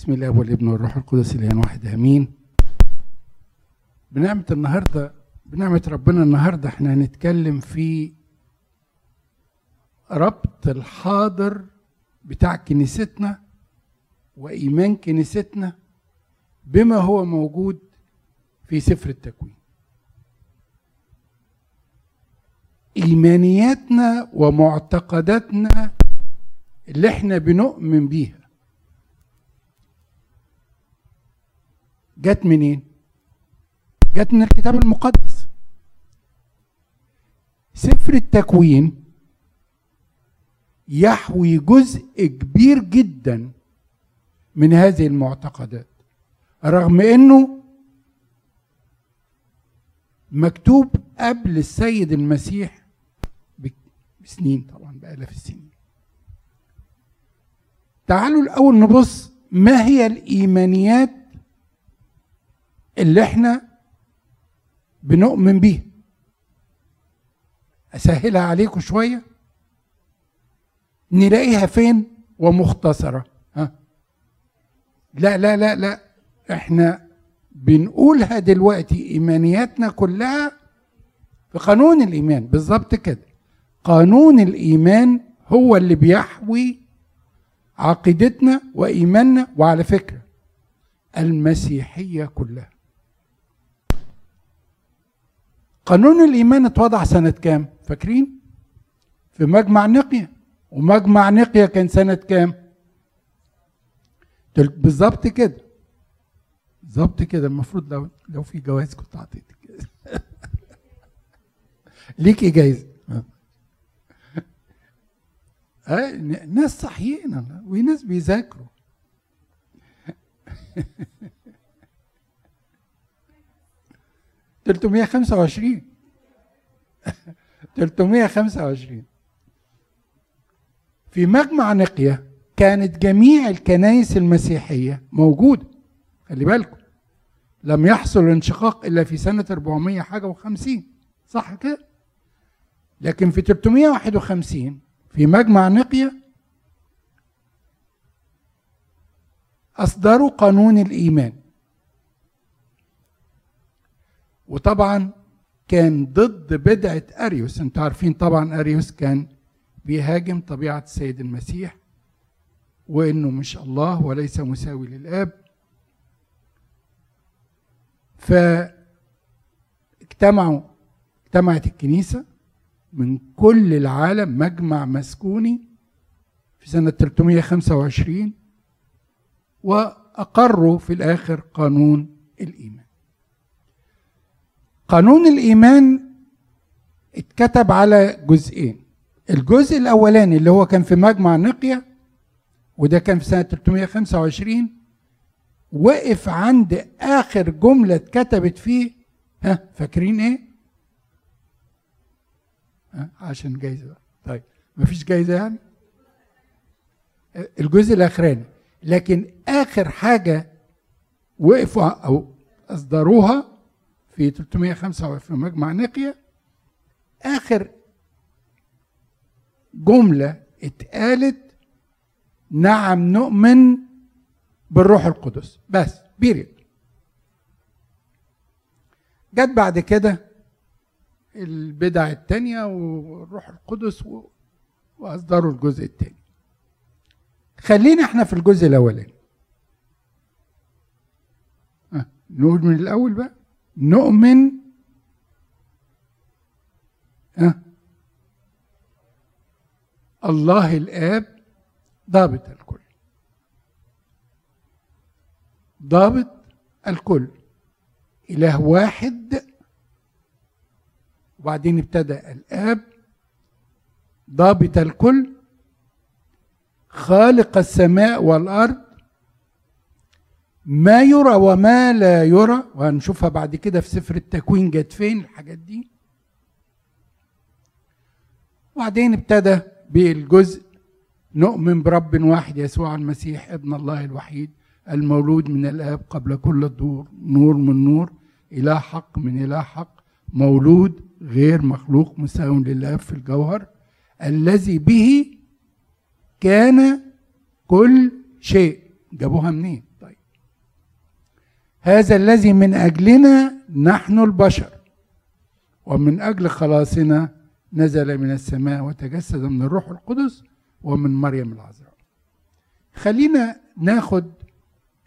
بسم الله والابن والروح القدس الان واحد آمين. بنعمة النهاردة بنعمة ربنا النهاردة إحنا هنتكلم في ربط الحاضر بتاع كنيستنا وإيمان كنيستنا بما هو موجود في سفر التكوين. إيمانياتنا ومعتقداتنا اللي إحنا بنؤمن بيها. جت منين؟ جت من الكتاب المقدس سفر التكوين يحوي جزء كبير جدا من هذه المعتقدات رغم إنه مكتوب قبل السيد المسيح بسنين طبعا بآلاف السنين تعالوا الأول نبص ما هي الإيمانيات اللي إحنا بنؤمن بيها أسهلها عليكم شوية. نلاقيها فين؟ ومختصرة. ها؟ لا لا لا لا. إحنا بنقولها دلوقتي إيمانياتنا كلها في قانون الإيمان. بالظبط كده. قانون الإيمان هو اللي بيحوي عقيدتنا وإيماننا. وعلى فكرة المسيحية كلها. قانون الإيمان اتوضع سنة كام؟ فاكرين؟ في مجمع نقية. ومجمع نقية كان سنة كام؟ بالظبط كده. بالظبط كده. المفروض لو لو في جواز كنت اعطيتك ليكي جايزه ناس صحيين. وناس بيذاكروا. تلتمية خمسة وعشرين. تلتمية خمسة وعشرين. في مجمع نقية كانت جميع الكنائس المسيحية موجودة. خلي بالكم. لم يحصل انشقاق إلا في سنة 400 حاجة و50 صح كده؟ لكن في 351 في مجمع نقية أصدروا قانون الإيمان. وطبعا كان ضد بدعة أريوس. أنتوا عارفين طبعا أريوس كان بيهاجم طبيعة السيد المسيح وإنه مش الله وليس مساوي للآب. فاجتمعوا اجتمعت الكنيسة من كل العالم مجمع مسكوني في سنة 325 وأقروا في الآخر قانون الإيمان. قانون الإيمان اتكتب على جزئين الجزء الأولاني اللي هو كان في مجمع نقية وده كان في سنة 325 وقف عند آخر جملة اتكتبت فيه ها فاكرين إيه؟ ها عشان جايزة طيب مفيش جايزة يعني؟ الجزء الأخراني لكن آخر حاجة وقفوا أو أصدروها في 325 في مجمع نقية. آخر جملة اتقالت نعم نؤمن بالروح القدس. بس بيريد جت بعد كده البدع التانية والروح القدس وأصدروا الجزء التاني. خلينا إحنا في الجزء الأولاني. نقول من الأول بقى. نؤمن. الله الآب ضابط الكل. ضابط الكل. إله واحد. وبعدين ابتدى الآب. ضابط الكل. خالق السماء والأرض. ما يرى وما لا يرى وهنشوفها بعد كده في سفر التكوين جت فين الحاجات دي. وبعدين ابتدى بالجزء نؤمن برب واحد يسوع المسيح ابن الله الوحيد المولود من الآب قبل كل الدور نور من نور إله حق من إله حق مولود غير مخلوق مساو للآب في الجوهر الذي به كان كل شيء. جابوها منين؟ هذا الذي من أجلنا نحن البشر. ومن أجل خلاصنا نزل من السماء وتجسد من الروح القدس ومن مريم العذراء. خلينا ناخد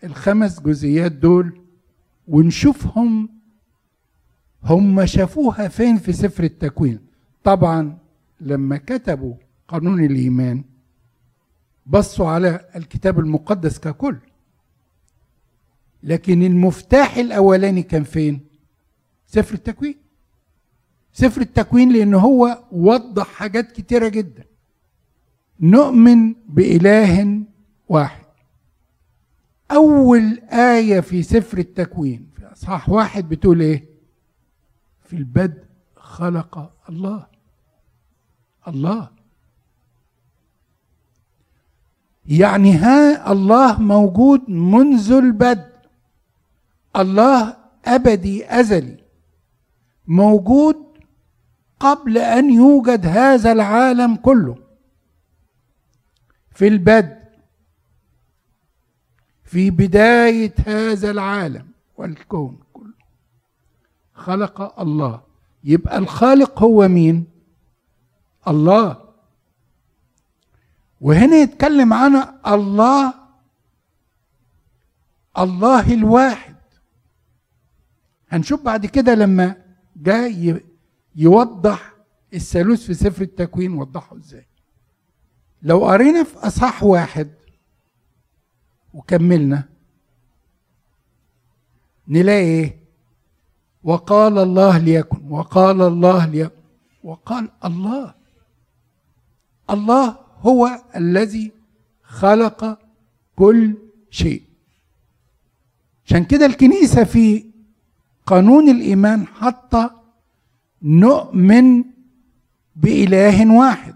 الخمس جزئيات دول ونشوفهم هم شافوها فين في سفر التكوين. طبعا لما كتبوا قانون الإيمان بصوا على الكتاب المقدس ككل. لكن المفتاح الأولاني كان فين؟ سفر التكوين. سفر التكوين لأن هو وضح حاجات كتيرة جدا. نؤمن بإله واحد. أول آية في سفر التكوين في أصحاح واحد بتقول إيه؟ في البدء خلق الله. الله. يعني ها الله موجود منذ البدء. الله أبدي أزلي. موجود قبل أن يوجد هذا العالم كله. في البدء في بداية هذا العالم والكون كله. خلق الله. يبقى الخالق هو مين؟ الله. وهنا يتكلم عن الله الله الواحد. هنشوف بعد كده لما جاء يوضح الثالوث في سفر التكوين وضحه إزاي. لو قرينا في أصحاح واحد وكملنا نلاقي إيه؟ وقال الله ليكن وقال الله ليكن وقال الله. الله هو الذي خلق كل شيء. عشان كده الكنيسة في قانون الإيمان حاطه نؤمن بإله واحد.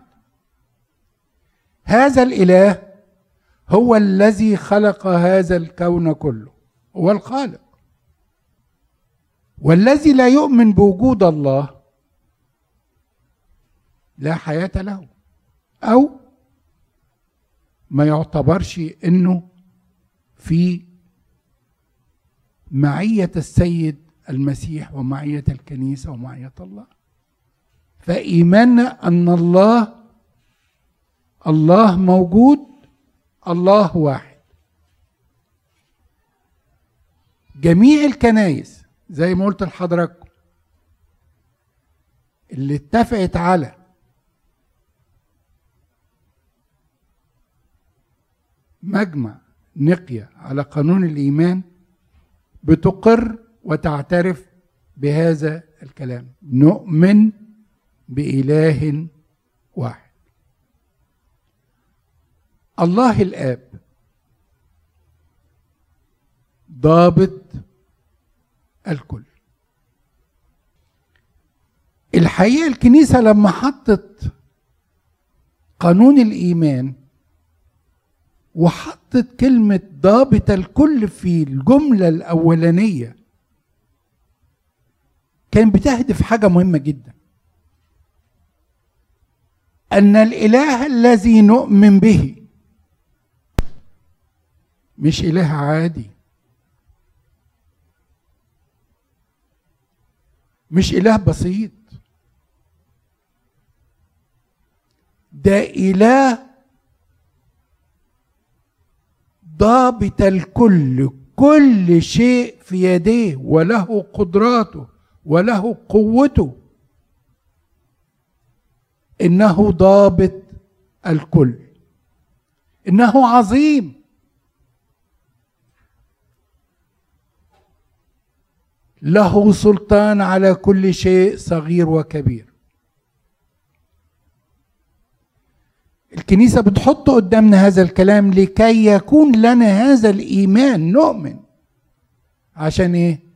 هذا الإله هو الذي خلق هذا الكون كله هو الخالق. والذي لا يؤمن بوجود الله لا حياة له أو ما يعتبرش إنه في معية السيد المسيح ومعية الكنيسة ومعية الله. فايماننا أن الله الله موجود الله واحد. جميع الكنايس زي ما قلت لحضراتكم اللي اتفقت على مجمع نقية على قانون الإيمان بتقر وتعترف بهذا الكلام. نؤمن بإله واحد. الله الآب ضابط الكل. الحقيقة الكنيسة لما حطت قانون الإيمان وحطت كلمة ضابط الكل في الجملة الأولانية كان بتهدف حاجة مهمة جدا. أن الإله الذي نؤمن به مش إله عادي. مش إله بسيط. ده إله ضابط الكل. كل شيء في يديه وله قدراته. وله قوته. إنه ضابط الكل. إنه عظيم. له سلطان على كل شيء صغير وكبير. الكنيسة بتحط قدامنا هذا الكلام لكي يكون لنا هذا الإيمان نؤمن. عشان إيه؟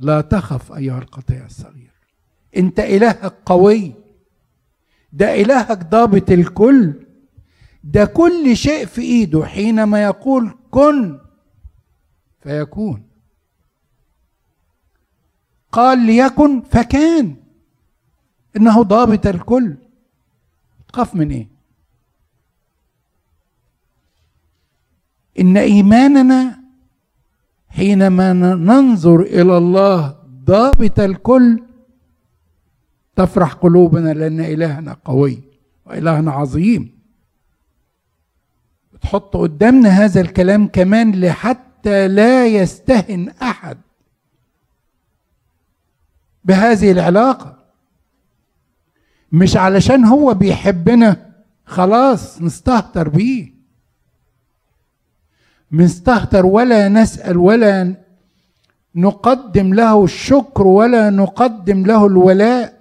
لا تخف أيها القطيع الصغير. أنت إلهك قوي. ده إلهك ضابط الكل. ده كل شيء في إيده حينما يقول كن فيكون. قال ليكن فكان. إنه ضابط الكل. تخاف من إيه؟ إن إيماننا حينما ننظر إلى الله ضابط الكل تفرح قلوبنا لأن إلهنا قوي وإلهنا عظيم. تحط قدامنا هذا الكلام كمان لحتى لا يستهن أحد بهذه العلاقة. مش علشان هو بيحبنا خلاص نستهتر بيه. نستهتر ولا نسأل ولا نقدم له الشكر ولا نقدم له الولاء.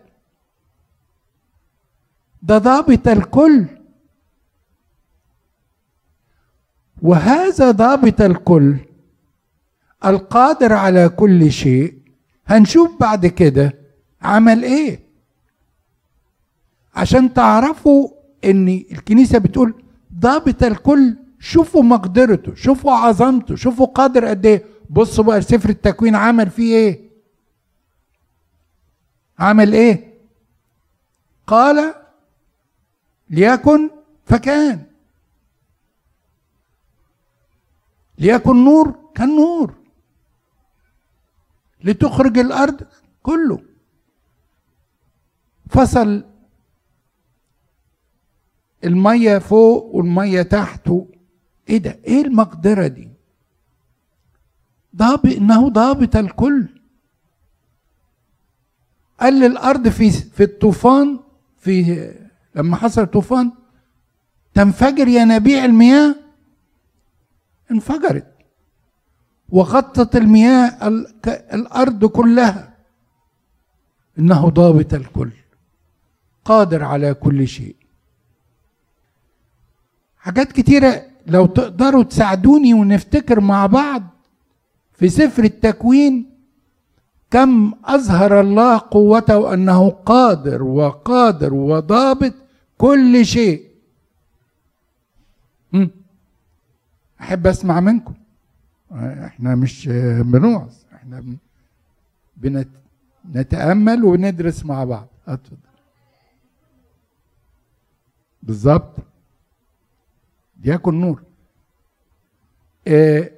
ده ضابط الكل. وهذا ضابط الكل القادر على كل شيء. هنشوف بعد كده عمل إيه. عشان تعرفوا إن الكنيسة بتقول ضابط الكل شوفوا مقدرته شوفوا عظمته شوفوا قادر قد إيه. بصوا بقى سفر التكوين عمل فيه إيه؟ عمل إيه؟ قال ليكن فكان. ليكن نور كان نور لتخرج الأرض كله. فصل المية فوق والمية تحته إيه ده؟ إيه المقدرة دي؟ ضابط إنه ضابط الكل. قال للارض في في الطوفان في لما حصل طوفان تنفجر ينابيع المياه؟ انفجرت. وغطت المياه الأرض كلها. إنه ضابط الكل. قادر على كل شيء. حاجات كتيرة لو تقدروا تساعدوني ونفتكر مع بعض في سفر التكوين كم أظهر الله قوته انه قادر وقادر وضابط كل شيء. أحب أسمع منكم. إحنا مش بنوعظ إحنا بنتامل وندرس مع بعض. أتفضل. بالظبط. ليكن نور. آه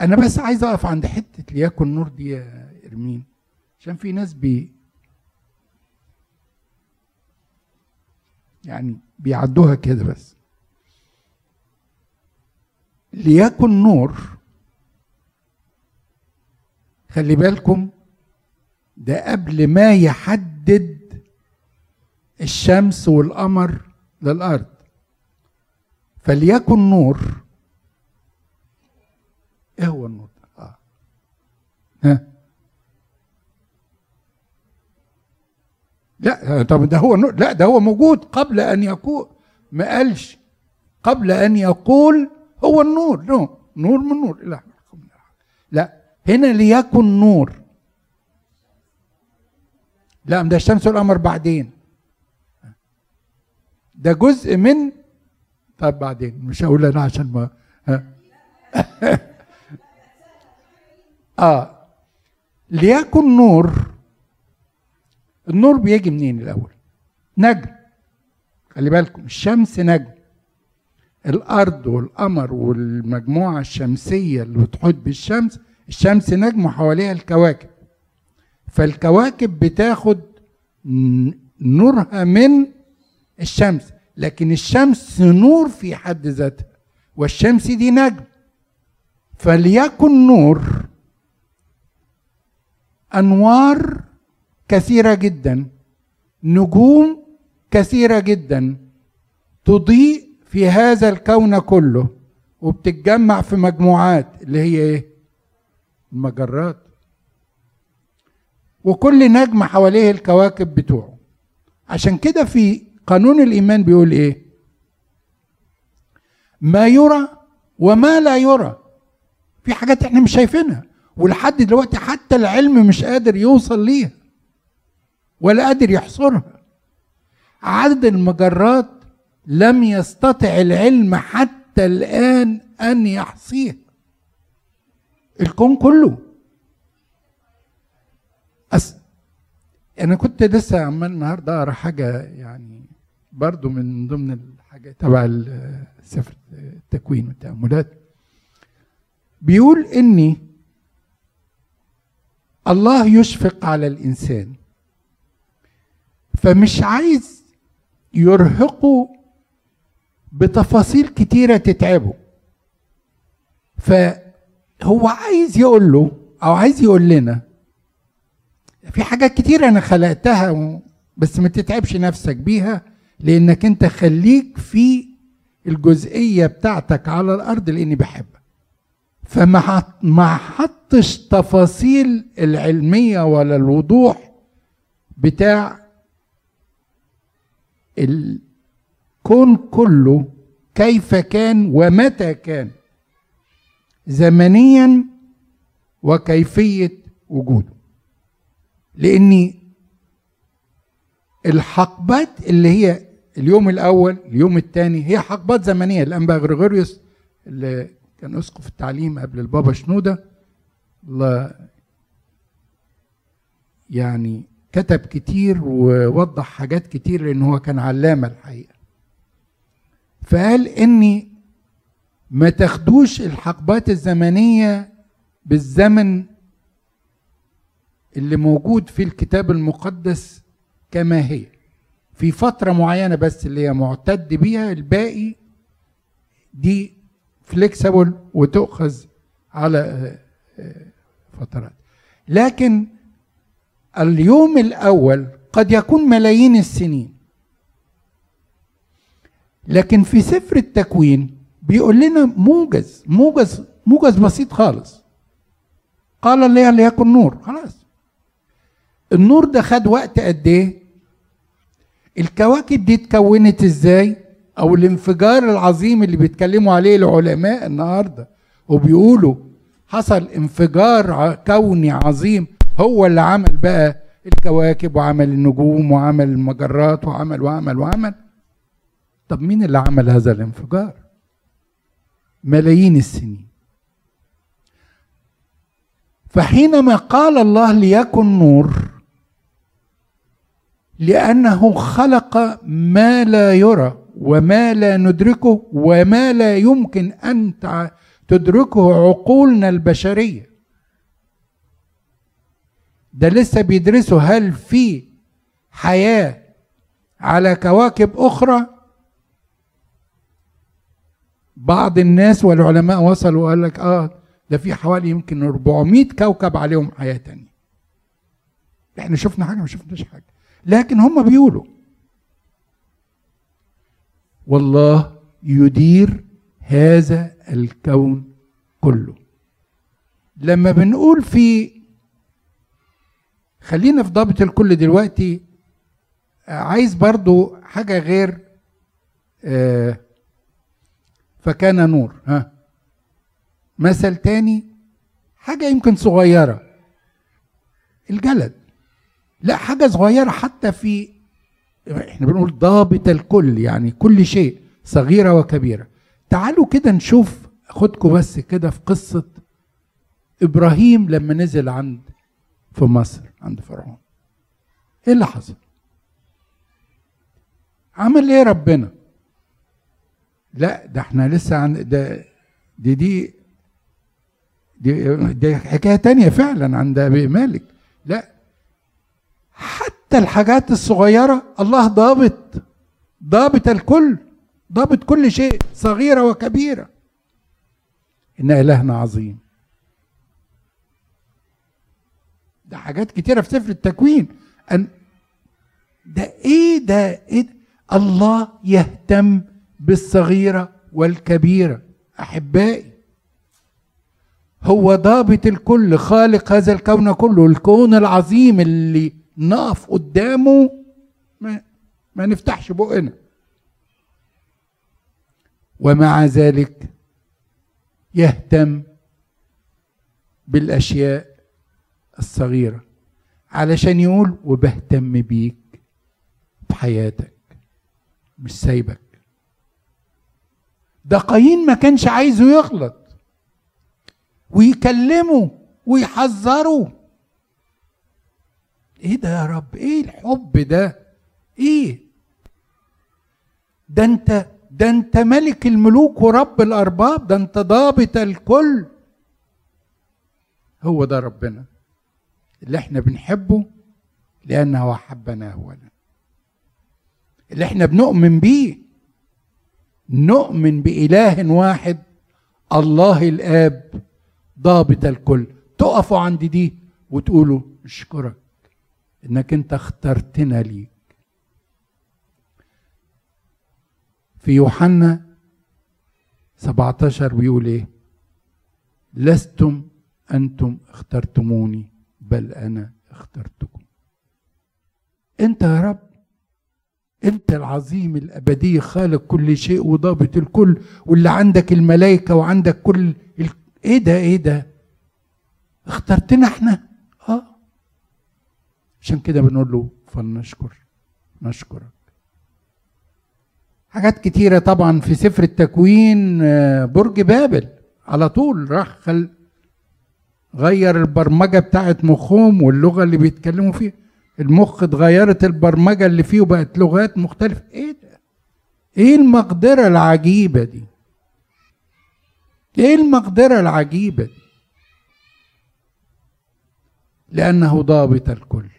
أنا بس عايز أقف عند حتة ليكن نور دي يا إرمين عشان في ناس بي يعني بيعدوها كده بس. ليكن نور خلي بالكم ده قبل ما يحدد الشمس والقمر للأرض. فليكن نور. إيه هو النور؟ ده آه. ها؟ لا طب ده هو نور لا ده هو موجود قبل أن يكون ما قالش قبل أن يقول هو النور. نو نور من نور. لا لا هنا ليكن نور. لا ده الشمس والقمر بعدين. ده جزء من طب بعدين مش هقول أنا عشان ما. آه. ليكن نور النور بيجي منين الأول؟ نجم. خلي بالكم الشمس نجم. الأرض والقمر والمجموعة الشمسية اللي بتحيط بالشمس الشمس نجم وحواليها الكواكب. فالكواكب بتاخد نورها من الشمس. لكن الشمس نور في حد ذاتها والشمس دي نجم. فليكن نور أنوار كثيرة جدا نجوم كثيرة جدا تضيء في هذا الكون كله وبتتجمع في مجموعات اللي هي إيه؟ المجرات. وكل نجم حواليه الكواكب بتوعه. عشان كده في قانون الإيمان بيقول إيه؟ ما يرى وما لا يرى. في حاجات إحنا مش شايفينها ولحد دلوقتي حتى العلم مش قادر يوصل ليها ولا قادر يحصرها. عدد المجرات لم يستطع العلم حتى الآن أن يحصيها. الكون كله. أس... أنا كنت لسه عمال النهارده أقرأ حاجة يعني برضو من ضمن الحاجات تبع سفر التكوين والتاملات بيقول إني الله يشفق على الإنسان. فمش عايز يرهقه بتفاصيل كتيرة تتعبه. فهو عايز يقول له أو عايز يقول لنا في حاجات كتير أنا خلقتها بس ما تتعبش نفسك بيها. لأنك أنت خليك في الجزئية بتاعتك على الأرض لأني بحبك. فما ما حطش تفاصيل العلمية ولا الوضوح بتاع الكون كله كيف كان ومتى كان زمنيا وكيفية وجوده. لأني الحقبات اللي هي اليوم الأول اليوم الثاني هي حقبات زمنية. الأنبا غريغوريوس اللي كان أسقف التعليم قبل البابا شنودة الله يعني كتب كتير ووضح حاجات كتير لأن هو كان علامة الحقيقة. فقال إني ما تاخدوش الحقبات الزمنية بالزمن اللي موجود في الكتاب المقدس كما هي. في فترة معينة بس اللي هي معتد بيها الباقي دي فليكسبل وتؤخذ على آه، آه، فترات. لكن اليوم الأول قد يكون ملايين السنين. لكن في سفر التكوين بيقول لنا موجز موجز موجز بسيط خالص. قال الله ليكن نور خلاص. النور ده خد وقت قد إيه؟ الكواكب دي اتكونت إزاي؟ أو الانفجار العظيم اللي بيتكلموا عليه العلماء النهارده. وبيقولوا حصل انفجار كوني عظيم هو اللي عمل بقى الكواكب وعمل النجوم وعمل المجرات وعمل وعمل وعمل. طب مين اللي عمل هذا الانفجار؟ ملايين السنين. فحينما قال الله ليكن نور لأنه خلق ما لا يرى وما لا ندركه وما لا يمكن أن تدركه عقولنا البشرية. ده لسه بيدرسوا هل في حياة على كواكب أخرى؟ بعض الناس والعلماء وصلوا وقال لك آه ده في حوالي يمكن 400 كوكب عليهم حياة تانية. إحنا شفنا حاجة ما شفناش حاجة. لكن هم بيقولوا. والله يدير هذا الكون كله. لما بنقول في خلينا في ضابط الكل دلوقتي عايز برضو حاجة غير آه فكان نور ها. مثل تاني حاجة يمكن صغيرة. الجلد. لا حاجة صغيرة حتى في إحنا بنقول ضابط الكل يعني كل شيء صغيرة وكبيرة. تعالوا كده نشوف خدكم بس كده في قصة إبراهيم لما نزل عند في مصر عند فرعون. إيه اللي حصل؟ عمل إيه ربنا؟ لا ده إحنا لسه عن ده دي دي دي, دي حكاية تانية فعلا عند أبي مالك. لا حتى الحاجات الصغيرة الله ضابط ضابط الكل ضابط كل شيء صغيرة وكبيرة. إن إلهنا عظيم. ده حاجات كتيرة في سفر التكوين. أن ده إيه ده؟ إيه ده؟ الله يهتم بالصغيرة والكبيرة. أحبائي هو ضابط الكل خالق هذا الكون كله الكون العظيم اللي نقف قدامه ما, ما نفتحش بقنا. ومع ذلك يهتم بالأشياء الصغيرة علشان يقول وبهتم بيك بحياتك مش سايبك. ده قايين ما كانش عايزه يغلط. ويكلمه ويحذره. إيه ده يا رب؟ إيه الحب ده؟ إيه؟ ده أنت ده أنت ملك الملوك ورب الأرباب ده أنت ضابط الكل. هو ده ربنا. اللي إحنا بنحبه لأنه أحبنا اولا اللي إحنا بنؤمن بيه نؤمن بإله واحد الله الآب ضابط الكل. تقفوا عند دي وتقولوا أشكرك. إنك أنت اخترتنا ليك. في يوحنا 17 بيقول إيه؟ لستم أنتم اخترتموني بل أنا اخترتكم. أنت يا رب أنت العظيم الأبدي خالق كل شيء وضابط الكل واللي عندك الملائكة وعندك كل ال... إيه ده إيه ده؟ اخترتنا إحنا. عشان كده بنقول له فلنشكر. نشكرك. حاجات كتيرة طبعا في سفر التكوين آه، برج بابل. على طول راح خل غير البرمجة بتاعت مخهم واللغة اللي بيتكلموا فيها. المخ اتغيرت البرمجة اللي فيه وبقت لغات مختلفة. إيه ده؟ إيه المقدرة العجيبة دي؟ إيه المقدرة العجيبة دي؟ لأنه ضابط الكل.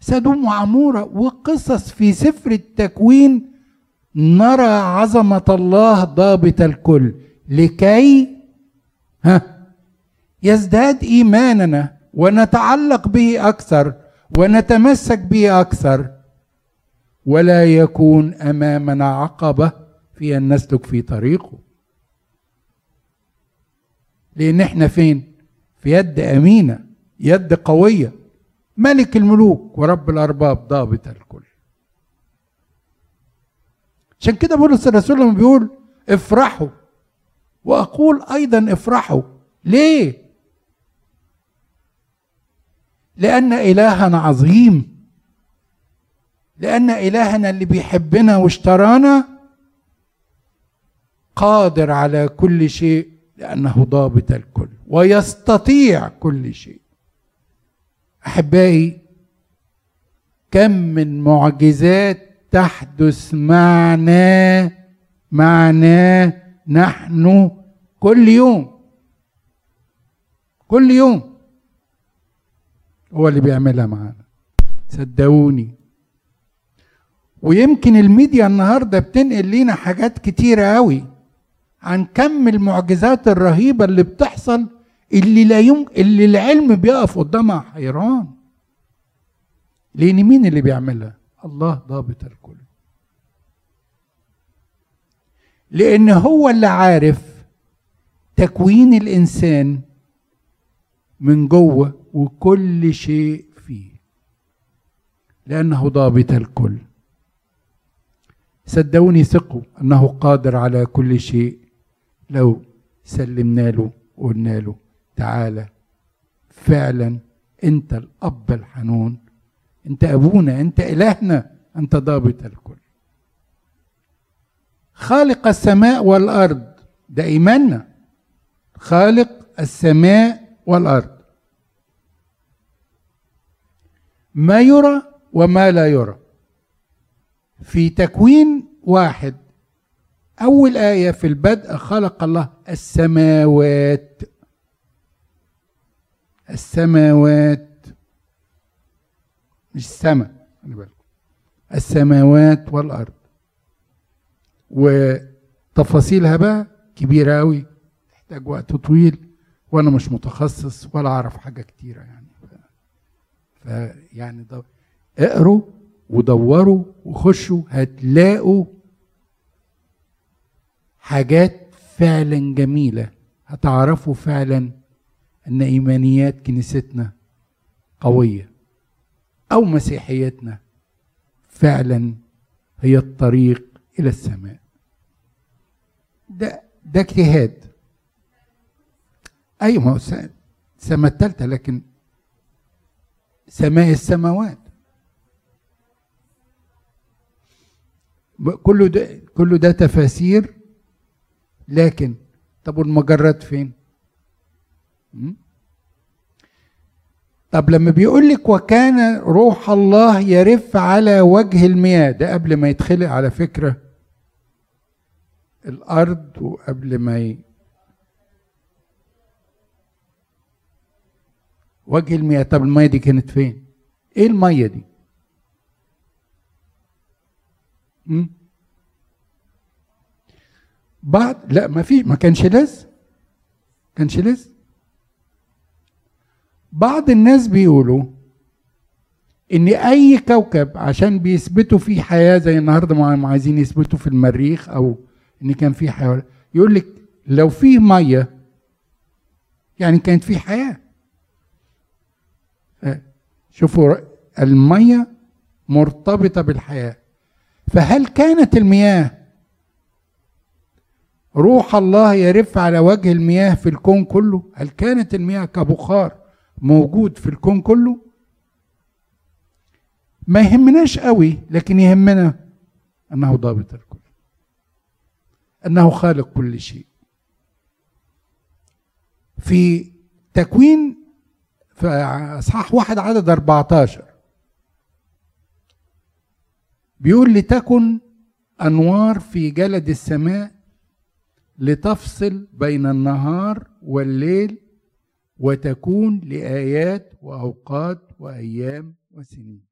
سدوم وعمورة وقصص في سفر التكوين نرى عظمة الله ضابط الكل. لكي ها يزداد إيماننا ونتعلق به أكثر ونتمسك به أكثر. ولا يكون أمامنا عقبة في أن نسلك في طريقه. لأن إحنا فين؟ في يد أمينة يد قوية. ملك الملوك ورب الأرباب ضابط الكل. عشان كده بولس الرسول لما بيقول افرحوا وأقول أيضا افرحوا. ليه؟ لأن إلهنا عظيم. لأن إلهنا اللي بيحبنا واشترانا قادر على كل شيء لأنه ضابط الكل ويستطيع كل شيء. أحبائي كم من معجزات تحدث معنا معنا نحن كل يوم. كل يوم. هو اللي بيعملها معانا. صدقوني. ويمكن الميديا النهارده بتنقل لينا حاجات كتيرة قوي عن كم المعجزات الرهيبة اللي بتحصل اللي لا يمكن اللي العلم بيقف قدامها حيران. لأن مين اللي بيعملها؟ الله ضابط الكل لأن هو اللي عارف تكوين الإنسان من جوه وكل شيء فيه. لأنه ضابط الكل. صدقوني ثقوا أنه قادر على كل شيء لو سلمنا له وقلنا له. تعالى فعلا أنت الأب الحنون أنت أبونا أنت إلهنا أنت ضابط الكل. خالق السماء والأرض ده إيماننا. خالق السماء والأرض. ما يرى وما لا يرى. في تكوين واحد أول آية في البدء خلق الله السماوات. السماوات مش السماء خلي بالكم. السماوات والأرض. وتفاصيلها بقى كبيرة قوي تحتاج وقت طويل وأنا مش متخصص ولا أعرف حاجة كتيرة يعني. فيعني ف... اقروا ودوروا وخشوا هتلاقوا حاجات فعلا جميلة هتعرفوا فعلا أن إيمانيات كنيستنا قوية أو مسيحيتنا فعلا هي الطريق إلى السماء. ده ده اجتهاد. أيوه ما هو السماء الثالثه لكن سماء السماوات. كله ده كله ده تفاسير لكن طب والمجرات فين؟ طب لما بيقول لك وكان روح الله يرف على وجه المياه ده قبل ما يتخلق على فكرة الأرض وقبل ما ي... وجه المياه. طب المياه دي كانت فين؟ إيه المية دي؟ م? بعد لا ما في ما كانش لازم كانش لازم بعض الناس بيقولوا إن أي كوكب عشان بيثبتوا فيه حياة زي النهارده ما عايزين يثبتوا في المريخ أو إن كان فيه حياة يقول لك لو فيه مية يعني كانت فيه حياة. شوفوا المية مرتبطة بالحياة. فهل كانت المياه روح الله يرف على وجه المياه في الكون كله؟ هل كانت المياه كبخار؟ موجود في الكون كله؟ ما يهمناش قوي لكن يهمنا أنه ضابط الكل أنه خالق كل شيء. في تكوين في إصحاح واحد عدد 14 بيقول لتكن أنوار في جلد السماء لتفصل بين النهار والليل وتكون لآيات وأوقات وأيام وسنين.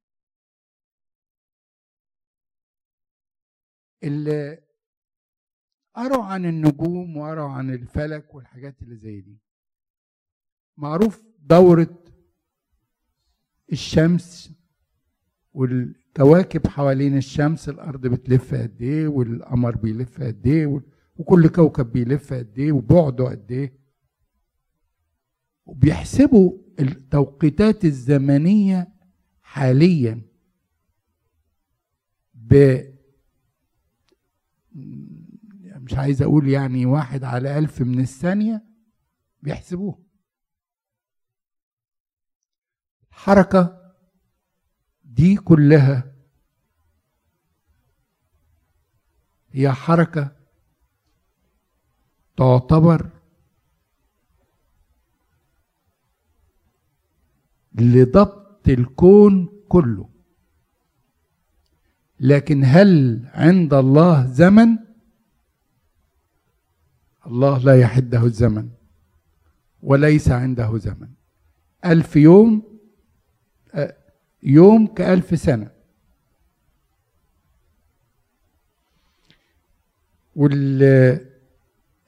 اللي قروا عن النجوم وقروا عن الفلك والحاجات اللي زي دي. معروف دورة الشمس والكواكب حوالين الشمس الأرض بتلف قد إيه والقمر بيلف قد إيه وكل كوكب بيلف قد إيه وبعده قد إيه. وبيحسبوا التوقيتات الزمنية حاليا ب مش عايز أقول يعني واحد على ألف من الثانية بيحسبوه. الحركة دي كلها هي حركة تعتبر لضبط الكون كله. لكن هل عند الله زمن؟ الله لا يحده الزمن وليس عنده زمن. ألف يوم يوم كألف سنة. واللي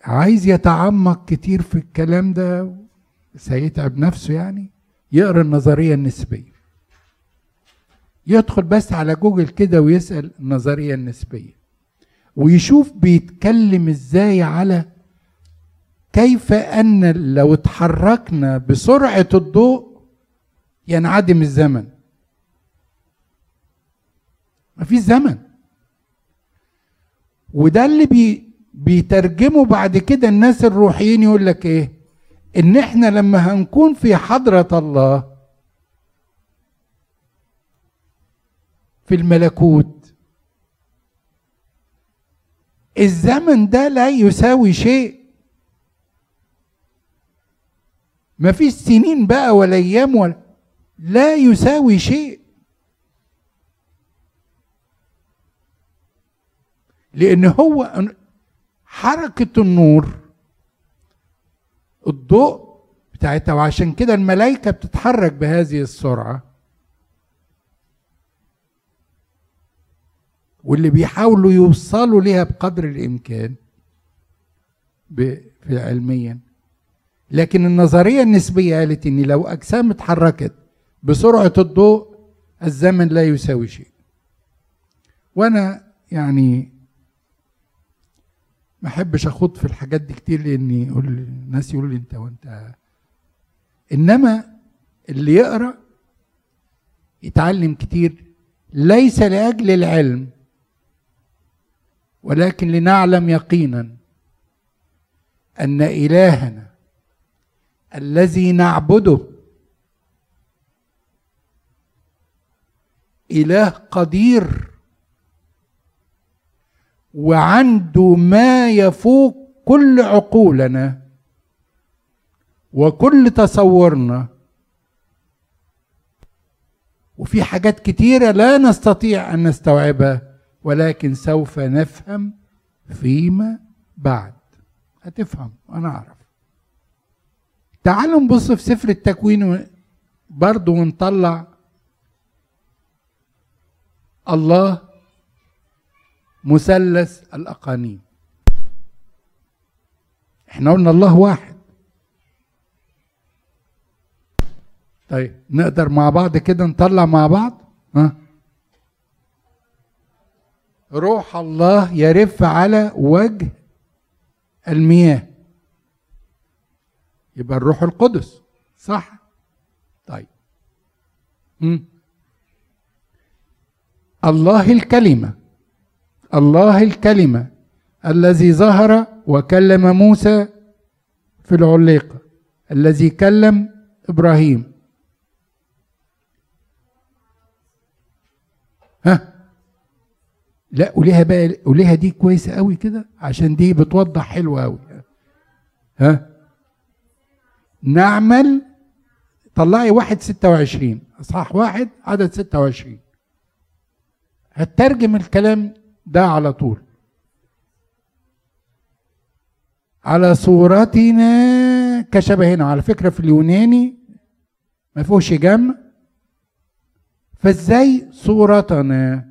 عايز يتعمق كتير في الكلام ده سيتعب نفسه يعني. يقرا النظريه النسبيه. يدخل بس على جوجل كده ويسال النظريه النسبيه. ويشوف بيتكلم إزاي على كيف أن لو اتحركنا بسرعة الضوء ينعدم الزمن. مفيش زمن. وده اللي بي بعد كده الناس الروحيين يقول لك إيه؟ إن إحنا لما هنكون في حضرة الله في الملكوت الزمن ده لا يساوي شيء. ما فيش سنين بقى ولا أيام ولا لا يساوي شيء. لأن هو حركة النور الضوء بتاعتها وعشان كده الملائكة بتتحرك بهذه السرعة. واللي بيحاولوا يوصلوا ليها بقدر الإمكان في علميا. لكن النظرية النسبية قالت إن لو أجسام اتحركت بسرعة الضوء الزمن لا يساوي شيء. وأنا يعني ما احبش اخوض في الحاجات دي كتير لاني يقول الناس يقولوا لي انت وانت إنما اللي يقرأ يتعلم كتير. ليس لأجل العلم ولكن لنعلم يقينا أن إلهنا الذي نعبده إله قدير. وعنده ما يفوق كل عقولنا وكل تصورنا. وفي حاجات كتيرة لا نستطيع أن نستوعبها ولكن سوف نفهم فيما بعد. هتفهم أنا أعرف. تعالوا نبص في سفر التكوين برضو ونطلع الله مثلث الأقانيم. إحنا قلنا الله واحد. طيب نقدر مع بعض كده نطلع مع بعض؟ ها؟ روح الله يرف على وجه المياه. يبقى الروح القدس. صح؟ طيب? الله الكلمة. الله الكلمة الذي ظهر وكلم موسى في العليقة الذي كلم إبراهيم. ها؟ لا قوليها بقى قوليها دي كويسة قوي كده عشان دي بتوضح حلوة قوي. ها؟ نعمل طلعي واحد ستة وعشرين أصحاح واحد عدد ستة وعشرين. هترجم الكلام ده على طول. على صورتنا كشبهنا على فكرة في اليوناني ما فيهوش جمع. فازاي صورتنا؟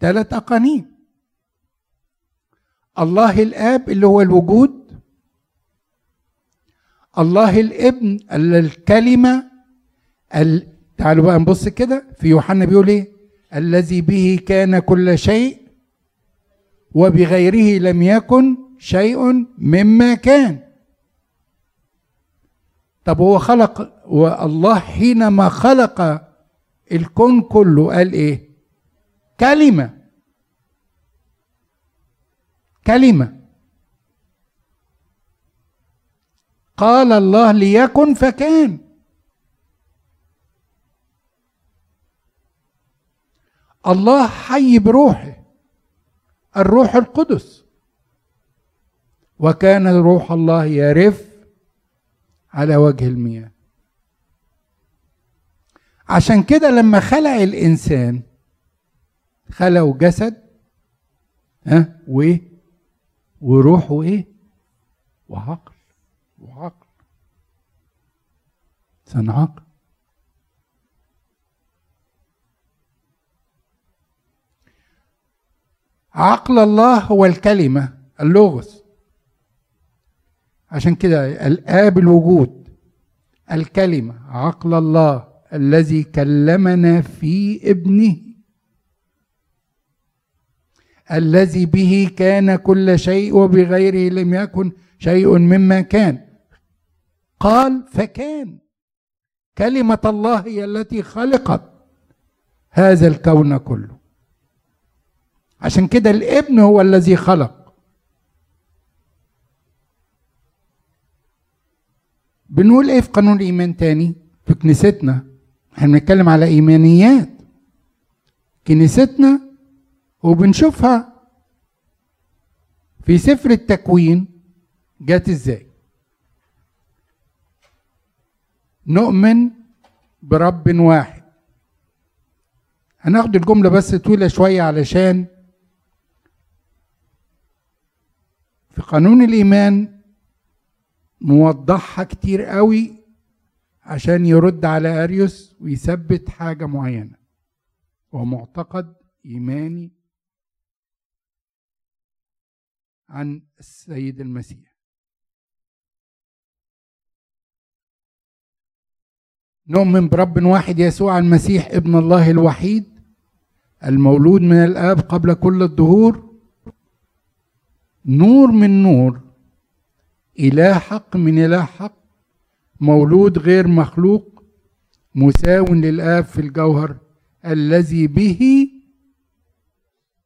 ثلاث أقانيم. الله الآب اللي هو الوجود الله الابن الكلمة ال... تعالوا بقى نبص كده في يوحنا بيقول إيه؟ الذي به كان كل شيء وبغيره لم يكن شيء مما كان. طب هو خلق والله حينما خلق الكون كله قال إيه؟ كلمة. كلمة. قال الله ليكن فكان. الله حي بروحه الروح القدس. وكان روح الله يرف على وجه المياه. عشان كده لما خلق الإنسان خلقوا جسد ها وايه وروح وايه وعقل. وعقل. عقل. عقل الله هو الكلمة اللغز. عشان كده الآب الوجود الكلمة عقل الله الذي كلمنا في ابنه. الذي به كان كل شيء وبغيره لم يكن شيء مما كان. قال فكان. كلمة الله هي التي خلقت هذا الكون كله. عشان كده الابن هو الذي خلق. بنقول إيه في قانون الإيمان تاني؟ في كنيستنا. إحنا بنتكلم على إيمانيات. كنيستنا وبنشوفها في سفر التكوين جت إزاي؟ نؤمن برب واحد. هناخد الجملة بس طويلة شوية علشان في قانون الإيمان موضحها كتير قوي عشان يرد على أريوس ويثبت حاجة معينة. ومعتقد إيماني عن السيد المسيح. نؤمن برب واحد يسوع المسيح ابن الله الوحيد المولود من الآب قبل كل الدهور. نور من نور إله حق من إله حق مولود غير مخلوق مساو للآب في الجوهر الذي به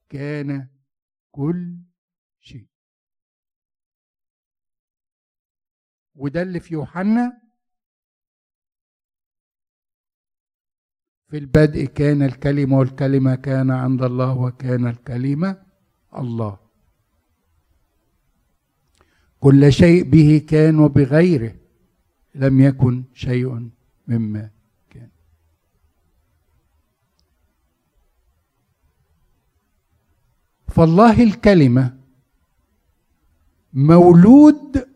كان كل شيء. وده اللي في يوحنا في البدء كان الكلمة والكلمة كان عند الله وكان الكلمة الله. كل شيء به كان وبغيره لم يكن شيء مما كان. فالله الكلمة مولود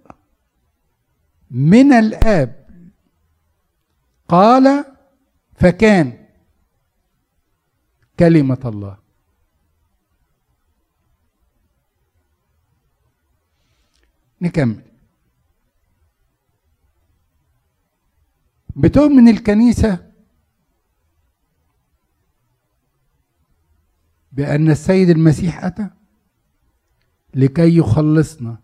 من الآب. قال فكان. كلمة الله. نكمل. بتؤمن الكنيسة بأن السيد المسيح أتى لكي يخلصنا.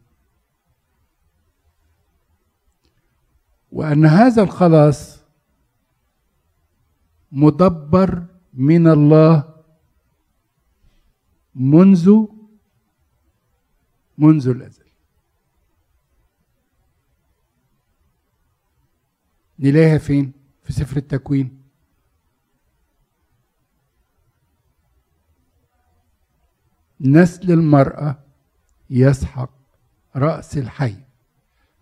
وأن هذا الخلاص مدبر من الله منذ منذ الأزل. نلاقيها فين؟ في سفر التكوين. نسل المرأة يسحق رأس الحي.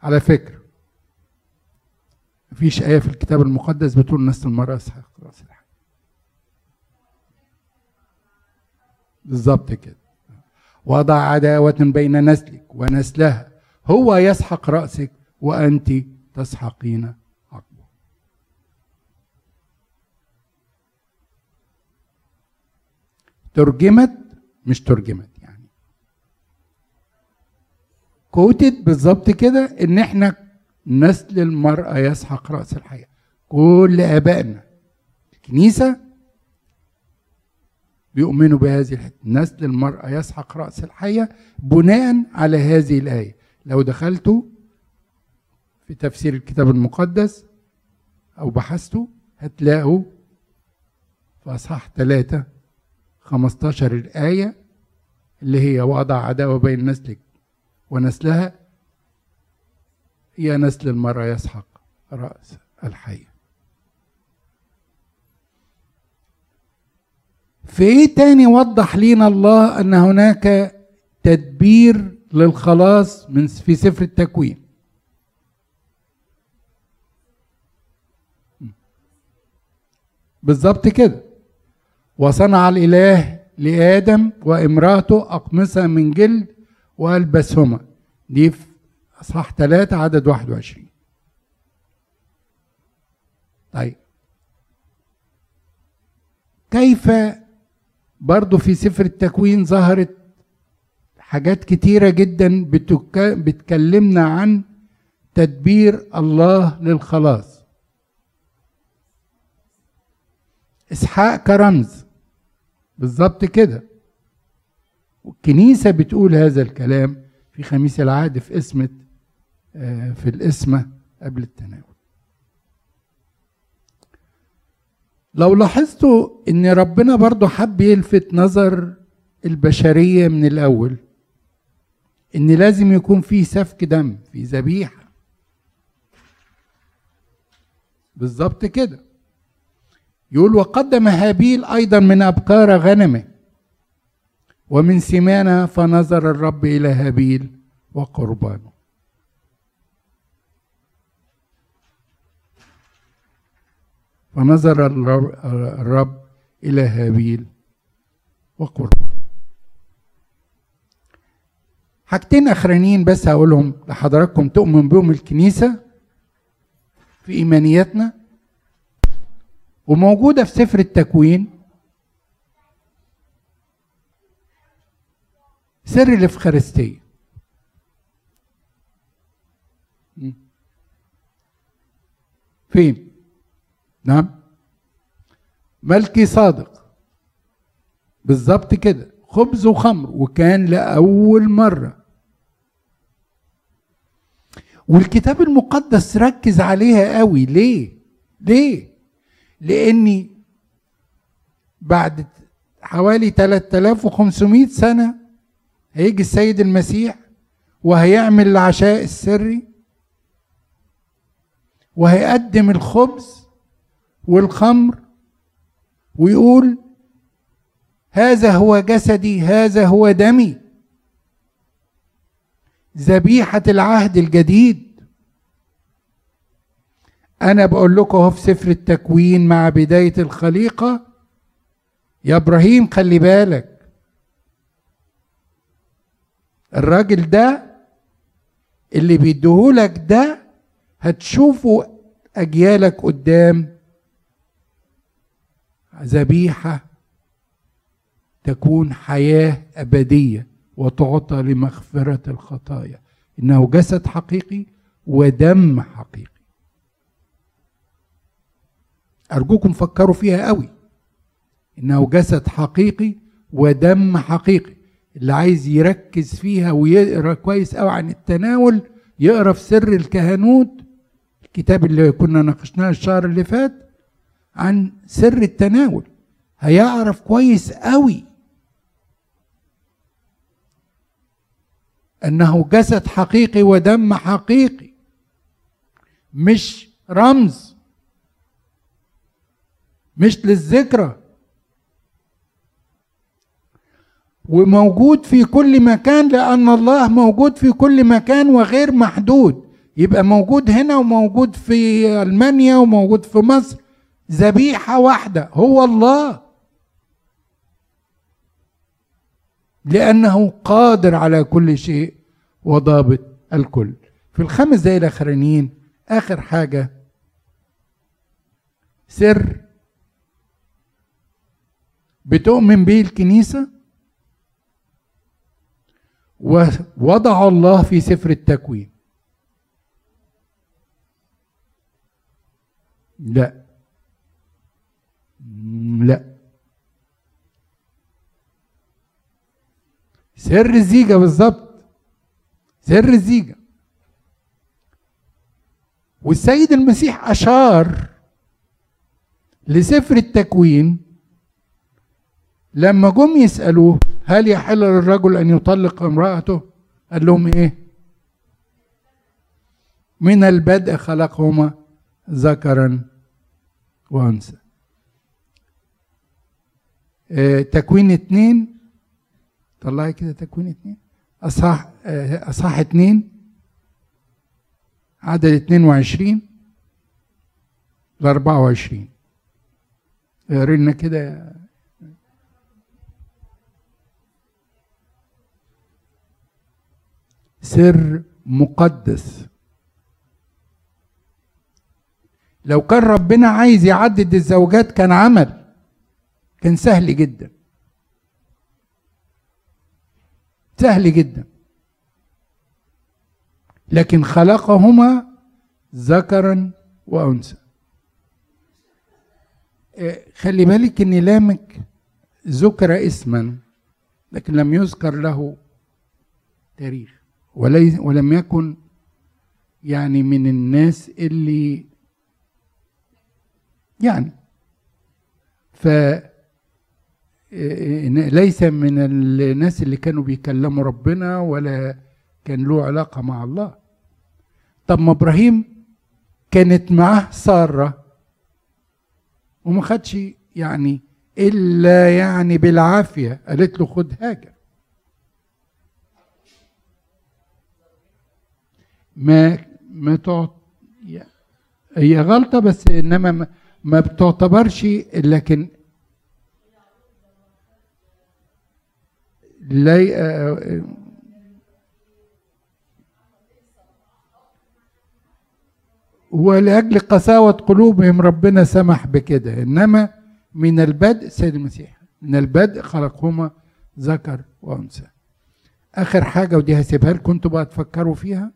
على فكرة مفيش آية في الكتاب المقدس بتقول نسل المرأة يسحق رأس الحي. بالظبط كده. وضع عداوة بين نسلك ونسلها. هو يسحق رأسك وأنت تسحقين عقبه. ترجمت مش ترجمت يعني. كوتت بالظبط كده إن إحنا نسل المرأة يسحق رأس الحياة. كل آبائنا. الكنيسة بيؤمنوا بهذه الحته نسل المرأة يسحق رأس الحية بناء على هذه الآية. لو دخلتوا في تفسير الكتاب المقدس أو بحثتوا هتلاقوا في أصحاح ثلاثة 15 الآية اللي هي وضع عداوة بين نسلك ونسلها هي نسل المرأة يسحق رأس الحية. في إيه تاني وضح لينا الله أن هناك تدبير للخلاص من في سفر التكوين؟ بالظبط كده. وصنع الإله لآدم وامرأته أقمصة من جلد وألبسهما. دي في أصحاح 3 عدد 21 طيب. كيف برضو في سفر التكوين ظهرت حاجات كتيرة جدا بتك... بتكلمنا عن تدبير الله للخلاص. إسحاق كرمز بالظبط كده. والكنيسة بتقول هذا الكلام في خميس العهد في اسمة في الاسمة قبل التناول. لو لاحظتوا إن ربنا برضو حب يلفت نظر البشرية من الأول إن لازم يكون في سفك دم في ذبيحة. بالظبط كده. يقول وقدم هابيل أيضا من ابكار غنمه. ومن سمانه فنظر الرب إلى هابيل وقربانه. فنظر الرب إلى هابيل وقربان. حاجتين أخرانيين بس هقولهم لحضراتكم. تؤمن بهم الكنيسة في إيمانياتنا وموجودة في سفر التكوين. سر الإفخارستية. فين؟ نعم. ملكي صادق. بالظبط كده. خبز وخمر. وكان لأول مرة. والكتاب المقدس ركز عليها قوي. ليه؟ ليه؟ لأني بعد حوالي 3500 سنة هيجي السيد المسيح وهيعمل العشاء السري وهيقدم الخبز والخمر ويقول هذا هو جسدي هذا هو دمي. ذبيحة العهد الجديد. أنا بقول لكم أهو في سفر التكوين مع بداية الخليقة يا إبراهيم خلي بالك. الراجل ده اللي بيديهولك ده هتشوفه أجيالك قدام ذبيحة تكون حياة أبدية وتعطى لمغفرة الخطايا. إنه جسد حقيقي ودم حقيقي. أرجوكم فكروا فيها قوي. إنه جسد حقيقي ودم حقيقي. اللي عايز يركز فيها ويقرأ كويس قوي عن التناول يقرأ في سر الكهنوت. الكتاب اللي كنا ناقشناه الشهر اللي فات عن سر التناول. هيعرف كويس قوي أنه جسد حقيقي ودم حقيقي مش رمز مش للذكرى. وموجود في كل مكان لأن الله موجود في كل مكان وغير محدود. يبقى موجود هنا وموجود في ألمانيا وموجود في مصر. ذبيحة واحدة هو الله. لأنه قادر على كل شيء وضابط الكل. في الخمس دقايق الأخرانيين آخر حاجة سر. بتؤمن به الكنيسة؟ ووضع الله في سفر التكوين. لا. لا. سر الزيجة بالظبط. سر الزيجة. والسيد المسيح أشار لسفر التكوين لما جم يسألوه هل يحل للرجل أن يطلق امرأته؟ قال لهم إيه؟ من البدء خلقهما ذكرا وأنثى. آه تكوين اتنين. طلعي كده تكوين اتنين. أصح آه أصح اتنين. عدد اتنين وعشرين لأربعة وعشرين. اقري لنا كده. سر مقدس. لو كان ربنا عايز يعدد الزوجات كان عمل. كان سهل جدا. سهل جدا. لكن خلقهما ذكرا وأنثى. خلي بالك إن لامك ذكر اسما لكن لم يذكر له تاريخ. ولم يكن يعني من الناس اللي يعني. ف ليس من الناس اللي كانوا بيكلموا ربنا ولا كان له علاقة مع الله. طب ما إبراهيم كانت معاه سارة وما خدش يعني إلا يعني بالعافية قالت له خد هاجر. ما ما تعط هي غلطة بس إنما ما, ما بتعتبرش لكن لا ولأجل قساوة قلوبهم ربنا سمح بكده. إنما من البدء سيد المسيح من البدء خلقهما ذكر وأنثى. آخر حاجة ودي هسيبها لكم أنتوا بقى تفكروا فيها.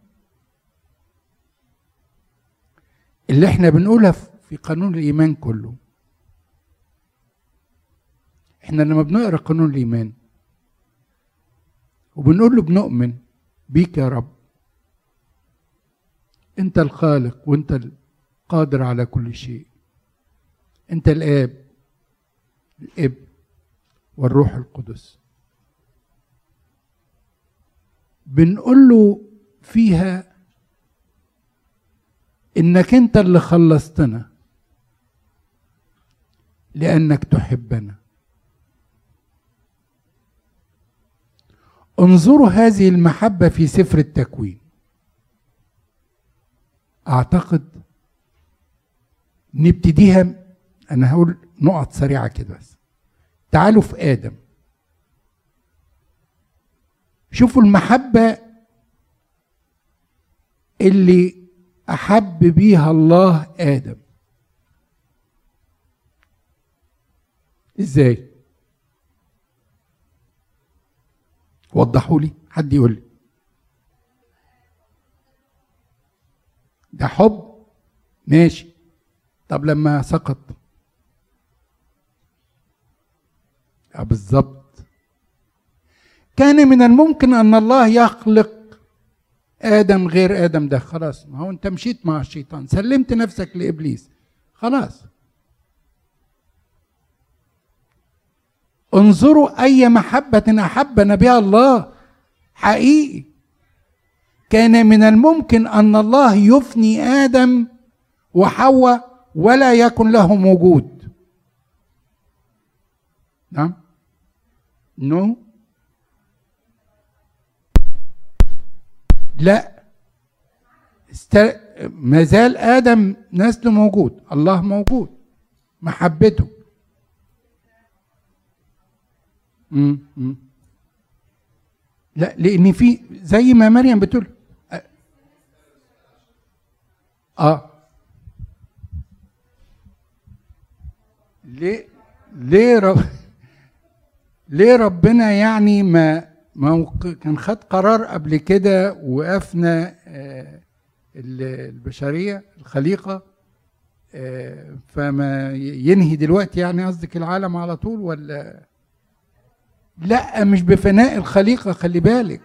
اللي إحنا بنقولها في قانون الإيمان كله. إحنا لما بنقرأ قانون الإيمان وبنقول له بنؤمن بيك يا رب. انت الخالق وانت القادر على كل شيء. انت الآب الإب والروح القدس. بنقول له فيها إنك انت اللي خلصتنا لأنك تحبنا. انظروا هذه المحبة في سفر التكوين. أعتقد نبتديها أنا هقول نقط سريعة كده بس. تعالوا في آدم. شوفوا المحبة اللي أحب بيها الله آدم. إزاي؟ وضحوا لي. حد يقول لي. ده حب؟ ماشي. طب لما سقط. آه، بالظبط. كان من الممكن أن الله يخلق آدم غير آدم ده. خلاص. ما هو أنت مشيت مع الشيطان. سلمت نفسك لإبليس. خلاص. انظروا أي محبة احبنا بها الله. حقيقي. كان من الممكن أن الله يفني آدم وحواء ولا يكن لهم وجود. نعم. نو. لا. است... ما زال آدم نسله موجود. الله موجود. محبته. لا لأن في زي ما مريم بتقول. آه. ليه ليه رب ليه ربنا يعني ما ما كان خد قرار قبل كده وافنى آه البشرية الخليقة آه فما ينهي دلوقتي يعني قصدك العالم على طول ولا لا مش بفناء الخليقة خلي بالك.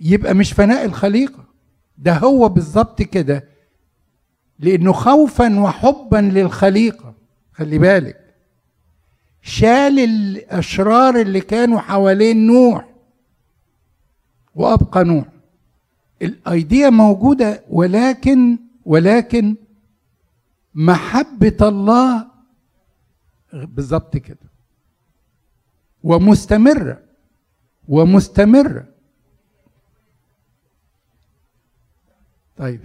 يبقى مش فناء الخليقة. ده هو بالظبط كده. لأنه خوفا وحبا للخليقة. خلي بالك. شال الأشرار اللي كانوا حوالين نوح وأبقى نوح. الأيديا موجودة ولكن ولكن محبة الله بالظبط كده. ومستمره ومستمره طيب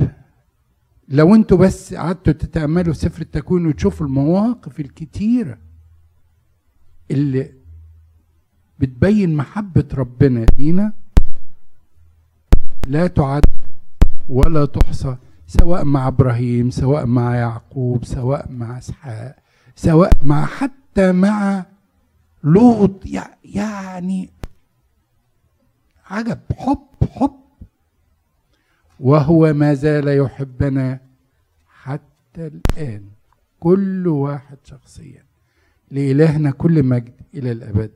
لو أنتوا بس قعدتوا تتأملوا سفر التكوين وتشوفوا المواقف الكتيرة اللي بتبين محبة ربنا لينا لا تعد ولا تحصى سواء مع إبراهيم سواء مع يعقوب سواء مع إسحاق سواء مع حتى مع لوط يعني عجب حب حب. وهو ما زال يحبنا حتى الآن كل واحد شخصيا. لإلهنا كل مجد إلى الأبد.